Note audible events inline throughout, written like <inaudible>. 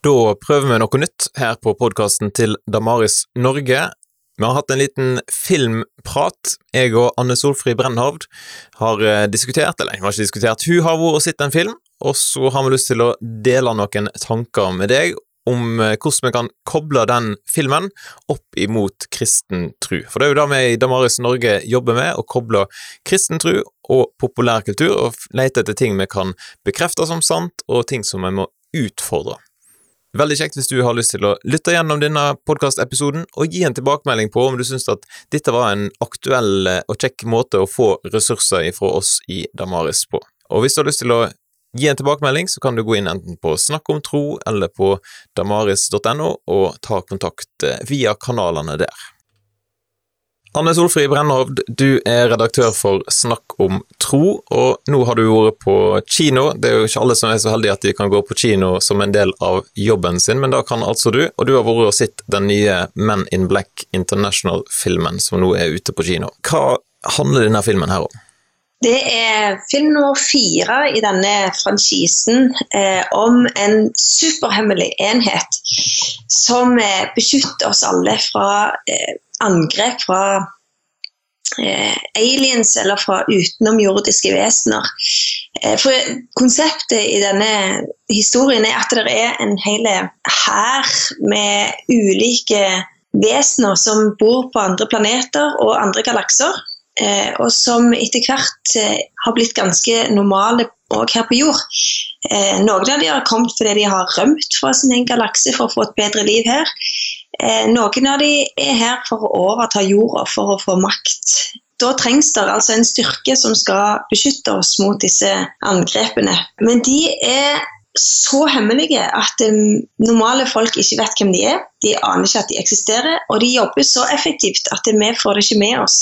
Da prøver vi noe nytt her på podkasten til Damaris Norge. Vi har hatt en liten filmprat. Jeg og Anne Solfrid Brennhovd har eh, diskutert, eller jeg har ikke diskutert, hun har vært og sett en film, og så har vi lyst til å dele noen tanker med deg om eh, hvordan vi kan koble den filmen opp imot kristen tru. For det er jo det vi i Damaris Norge jobber med, å koble kristen tru og populærkultur, og lete etter ting vi kan bekrefte som sant, og ting som vi må utfordre. Veldig kjekt hvis du har lyst til å lytte gjennom denne podkastepisoden og gi en tilbakemelding på om du syns at dette var en aktuell og kjekk måte å få ressurser fra oss i Damaris på. Og hvis du har lyst til å gi en tilbakemelding, så kan du gå inn enten på Snakk om tro eller på damaris.no og ta kontakt via kanalene der. Anne Solfrid Brennhovd, du er redaktør for Snakk om tro, og nå har du vært på kino. Det er jo ikke alle som er så heldige at de kan gå på kino som en del av jobben sin, men da kan altså du, og du har vært og sett den nye Men in Black International-filmen som nå er ute på kino. Hva handler denne filmen her om? Det er film nummer fire i denne franchisen eh, om en superhemmelig enhet som eh, beskytter oss alle fra eh, angrep fra eh, aliens eller fra utenomjordiske vesener. Eh, for konseptet i denne historien er at det er en hel hær med ulike vesener som bor på andre planeter og andre galakser. Eh, og som etter hvert eh, har blitt ganske normale òg her på jord. Eh, noen av de har kommet fordi de har rømt fra sin egen galakse for å få et bedre liv her. Eh, noen av de er her for å overta jorda, for å få makt. Da trengs det altså en styrke som skal beskytte oss mot disse angrepene. Men de er så hemmelige at um, normale folk ikke vet hvem de er. De aner ikke at de eksisterer, og de jobber så effektivt at vi får det ikke med oss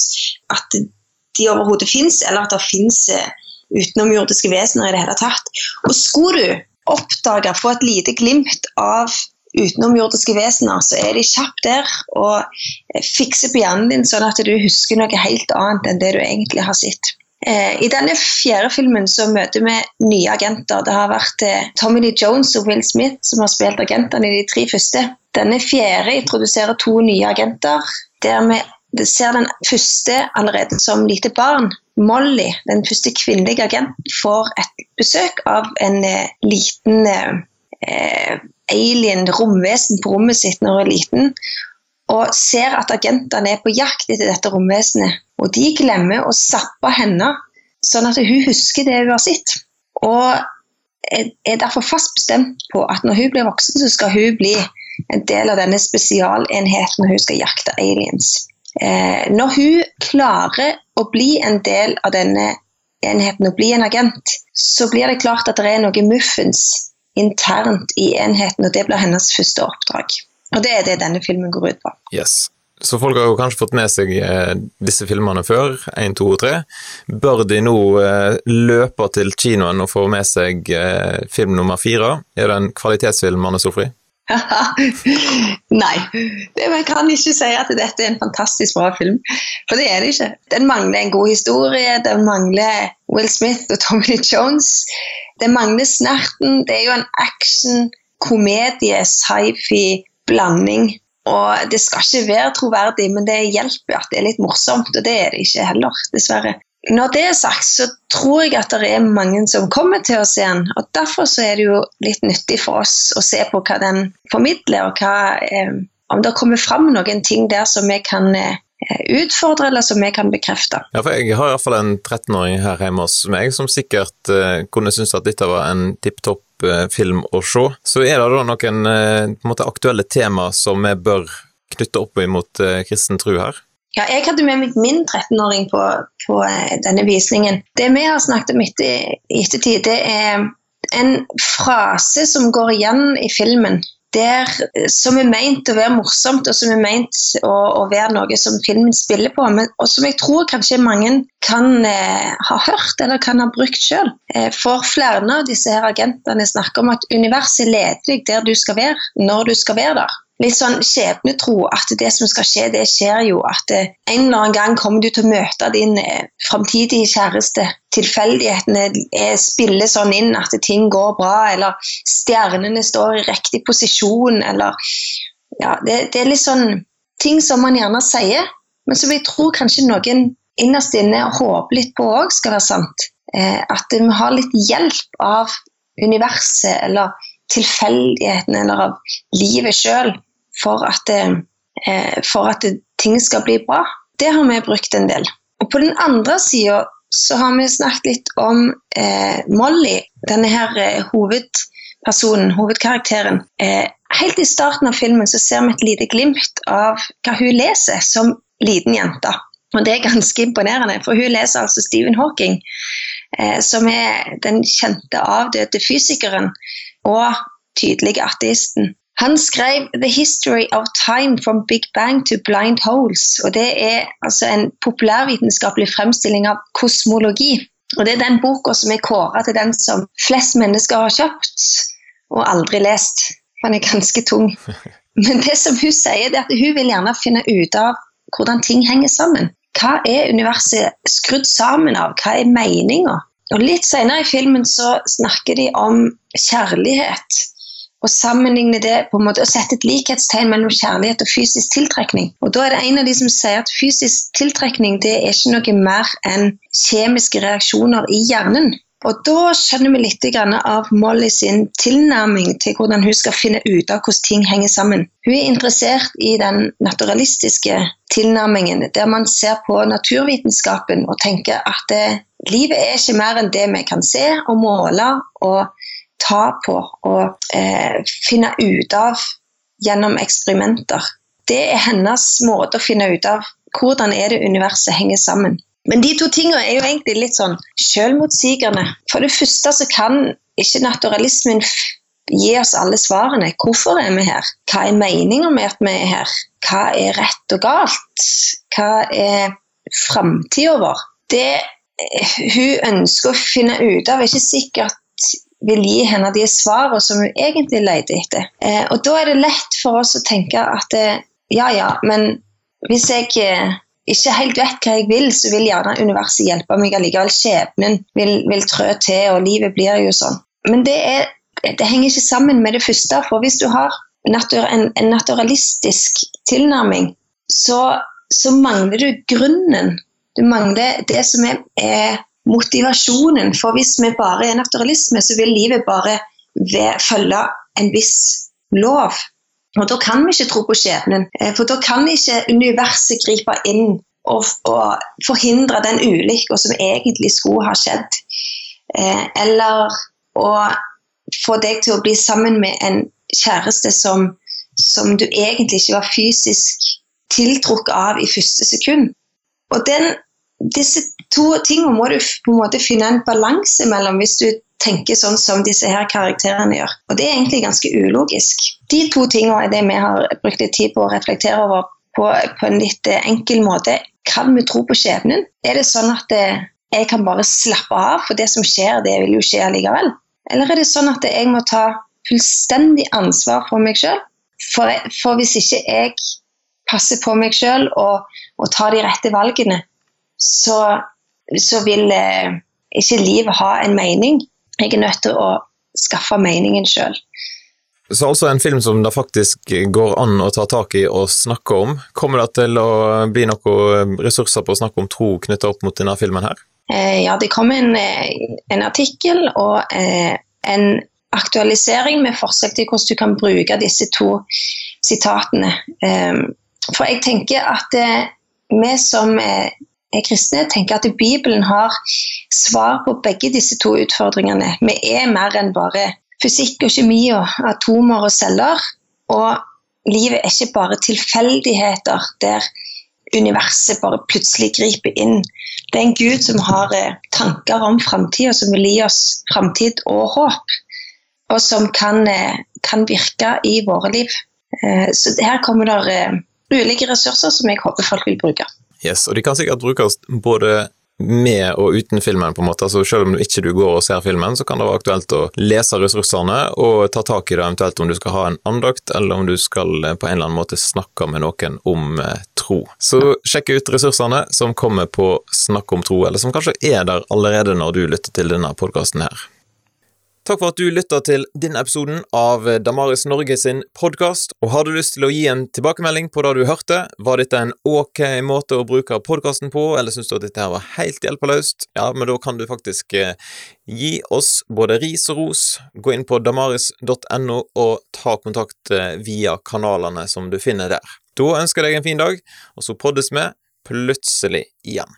at de overhodet fins, eller at det fins uh, utenomjordiske vesener i det hele tatt. Og skulle du oppdage, få et lite glimt av utenomjordiske vesener, så er de kjappe der og fikser på hjernen din sånn at du husker noe helt annet enn det du egentlig har sett. Eh, I denne fjerde filmen så møter vi nye agenter. Det har vært eh, Tommy Lee Jones og Will Smith som har spilt agentene i de tre første. Denne fjerde introduserer to nye agenter, der vi ser den første allerede som lite barn. Molly, den første kvinnelige agenten, får et besøk av en eh, liten eh, alien romvesen på rommet sitt når hun er liten, og ser at agentene er på jakt etter dette romvesenet. Og de glemmer å zappe henne, sånn at hun husker det hun har sett. Og er derfor fast bestemt på at når hun blir voksen, så skal hun bli en del av denne spesialenheten når hun skal jakte aliens. Eh, når hun klarer å bli en del av denne enheten og bli en agent, så blir det klart at det er noe muffens internt i enheten, og det blir hennes første oppdrag. Og det er det denne filmen går ut på. Yes. Så folk har jo kanskje fått med seg eh, disse filmene før, 1, 2 og 3. Bør de nå eh, løpe til kinoen og få med seg eh, film nummer fire? Er det en kvalitetsfilm, Anne Sofri? <laughs> Nei, det, man kan ikke si at dette er en fantastisk bra film. For det er det ikke. Den mangler en god historie, den mangler Will Smith og Tommy Jones. Det mangler snerten. Det er jo en action, komedie, sci-fi blanding. Og det skal ikke være troverdig, men det hjelper at det er litt morsomt, og det er det ikke heller, dessverre. Når det er sagt, så tror jeg at det er mange som kommer til se den. og Derfor er det jo litt nyttig for oss å se på hva den formidler, og hva, eh, om det kommer fram noen ting der som vi kan eh, utfordre, eller som vi kan bekrefte. Ja, for Jeg har iallfall en 13-åring her hjemme hos meg som sikkert uh, kunne synes at dette var en tipp topp uh, film å se. Så er det da noen eh, måte, aktuelle tema som vi bør knytte opp imot eh, kristen tro her? Ja, jeg hadde med meg min 13-åring på, på, eh, denne visningen. Det vi har snakket om etter, i ettertid, det er en frase som går igjen i filmen. Der, som er meint å være morsomt, og som er meint å, å være noe som filmen spiller på. Men, og som jeg tror kanskje mange kan eh, ha hørt eller kan ha brukt sjøl. Eh, for flere av disse her agentene snakker om at universet leder deg der du skal være, når du skal være der. Litt sånn skjebnetro, at det som skal skje, det skjer jo. At en eller annen gang kommer du til å møte din framtidige kjæreste. Tilfeldighetene spiller sånn inn at ting går bra, eller stjernene står i riktig posisjon, eller ja, det, det er litt sånn ting som man gjerne sier, men som jeg tror kanskje noen innerst inne håper litt på òg skal være sant. Eh, at vi har litt hjelp av universet eller tilfeldighetene eller av livet sjøl for, eh, for, at ting skal bli bra. Det har vi brukt en del. Og på den andre sida så har vi snakket litt om eh, Molly, denne her eh, hovedpersonen, hovedkarakteren. Eh, helt i starten av filmen så ser vi et lite glimt av hva hun leser som liten jente. Og det er ganske imponerende, for hun leser altså Stephen Hawking, eh, som er den kjente avdøde fysikeren og tydelige ateisten. Han skrev 'The History of Time from Big Bang to Blind Holes'. og Det er altså en populærvitenskapelig fremstilling av kosmologi. Og Det er den boka som er kåra til den som flest mennesker har kjøpt og aldri lest. Den er ganske tung. <laughs> Men det som hun sier, er at hun vil gjerne finne ut av hvordan ting henger sammen. Hva er universet skrudd sammen av? Hva er meninga? Og Litt senere i filmen så snakker de om kjærlighet og sammenligne det på en måte, og sette et likhetstegn mellom kjærlighet og fysisk tiltrekning. Og Da er det en av de som sier at fysisk tiltrekning det er ikke noe mer enn kjemiske reaksjoner i hjernen. Og Da skjønner vi litt av Molly sin tilnærming til hvordan hun skal finne ut av hvordan ting henger sammen. Hun er interessert i den naturalistiske tilnærmingen, der man ser på naturvitenskapen og tenker at det, livet er ikke mer enn det vi kan se og måle og ta på og eh, finne ut av gjennom eksperimenter. Det er hennes måte å finne ut av hvordan er det universet henger sammen. Men de to tingene er jo egentlig litt sånn selvmotsigende. For det første så kan ikke naturalismen gi oss alle svarene. Hvorfor er vi her? Hva er meninga med at vi er her? Hva er rett og galt? Hva er framtida vår? Det hun ønsker å finne ut av, er ikke sikkert vil gi henne de svarene som hun egentlig leter etter. Eh, og Da er det lett for oss å tenke at eh, ja, ja, men hvis jeg eh, ikke helt vet hva jeg vil, så vil gjerne universet hjelpe meg allikevel. Skjebnen vil, vil trø til, og livet blir jo sånn. Men det, er, det henger ikke sammen med det første. For hvis du har natur, en, en, naturalistisk tilnærming, så, så, mangler du grunnen. Du mangler det som er, er motivasjonen. For hvis vi bare er naturalisme, så vil livet bare følge en viss lov. Og Da kan vi ikke tro på skjebnen, eh, for da kan ikke universet gripe inn og, og forhindre den ulykka som egentlig skulle ha skjedd. Eh, eller å få deg til å bli sammen med en kjæreste som, som du egentlig ikke var fysisk tiltrukket av i første sekund. Og den disse to tingene må du på en måte finne en balanse mellom hvis du tenker sånn som disse her karakterene gjør. Og det er egentlig ganske ulogisk. De to tingene er det vi har brukt litt tid på å reflektere over på, på en litt eh, enkel måte. Kan vi tro på skjebnen? Er det sånn at eh, jeg kan bare slappe av, for det som skjer, det vil jo skje likevel? Eller er det sånn at jeg må ta fullstendig ansvar for meg sjøl? For, for, hvis ikke jeg passer på meg sjøl og, og tar de rette valgene, så, så vil eh, ikke livet ha en mening. Jeg er nødt til å skaffe meningen sjøl. Så altså en film som det faktisk går an å ta tak i og snakke om. Kommer det til å bli noen ressurser på å snakke om tro knyttet opp mot denne filmen her? Eh, ja, det kom en, eh, en artikkel og eh, en aktualisering med forslag til hvordan du kan bruke disse to sitatene. Eh, for jeg tenker at eh, vi som er kristne, tenker at Bibelen har svar på begge disse to utfordringene. Vi er mer enn bare fysikk og kjemi og atomer og celler. Og livet er ikke bare tilfeldigheter der universet bare plutselig griper inn. Det er en Gud som har eh, tanker om framtida, som vil gi oss framtid og håp. Og som kan, eh, kan, virke i våre liv. Eh, så her kommer det ulike ressurser som jeg håper folk vil bruke. Yes, og de kan sikkert brukes både med og uten filmen, på en måte. Altså Selv om du ikke du går og ser filmen, så kan det være aktuelt å lese ressursene og ta tak i det, eventuelt om du skal ha en andakt, eller om du skal eh, på en eller annen måte snakke med noen om eh, tro. Så sjekk ut ressursene som kommer på Snakk om tro, eller som kanskje er der allerede når du lytter til denne podkasten her. Takk for at du lytta til denne episoden av Damaris Norge sin podkast. Og har du lyst til å gi en tilbakemelding på det du hørte, var dette en ok måte å bruke podkasten på, eller syns du at dette her var helt hjelpeløst, ja, men da kan du faktisk eh, gi oss både ris og ros. Gå inn på damaris.no og ta kontakt eh, via kanalene som du finner der. Da ønsker jeg deg en fin dag, og så poddes vi plutselig igjen.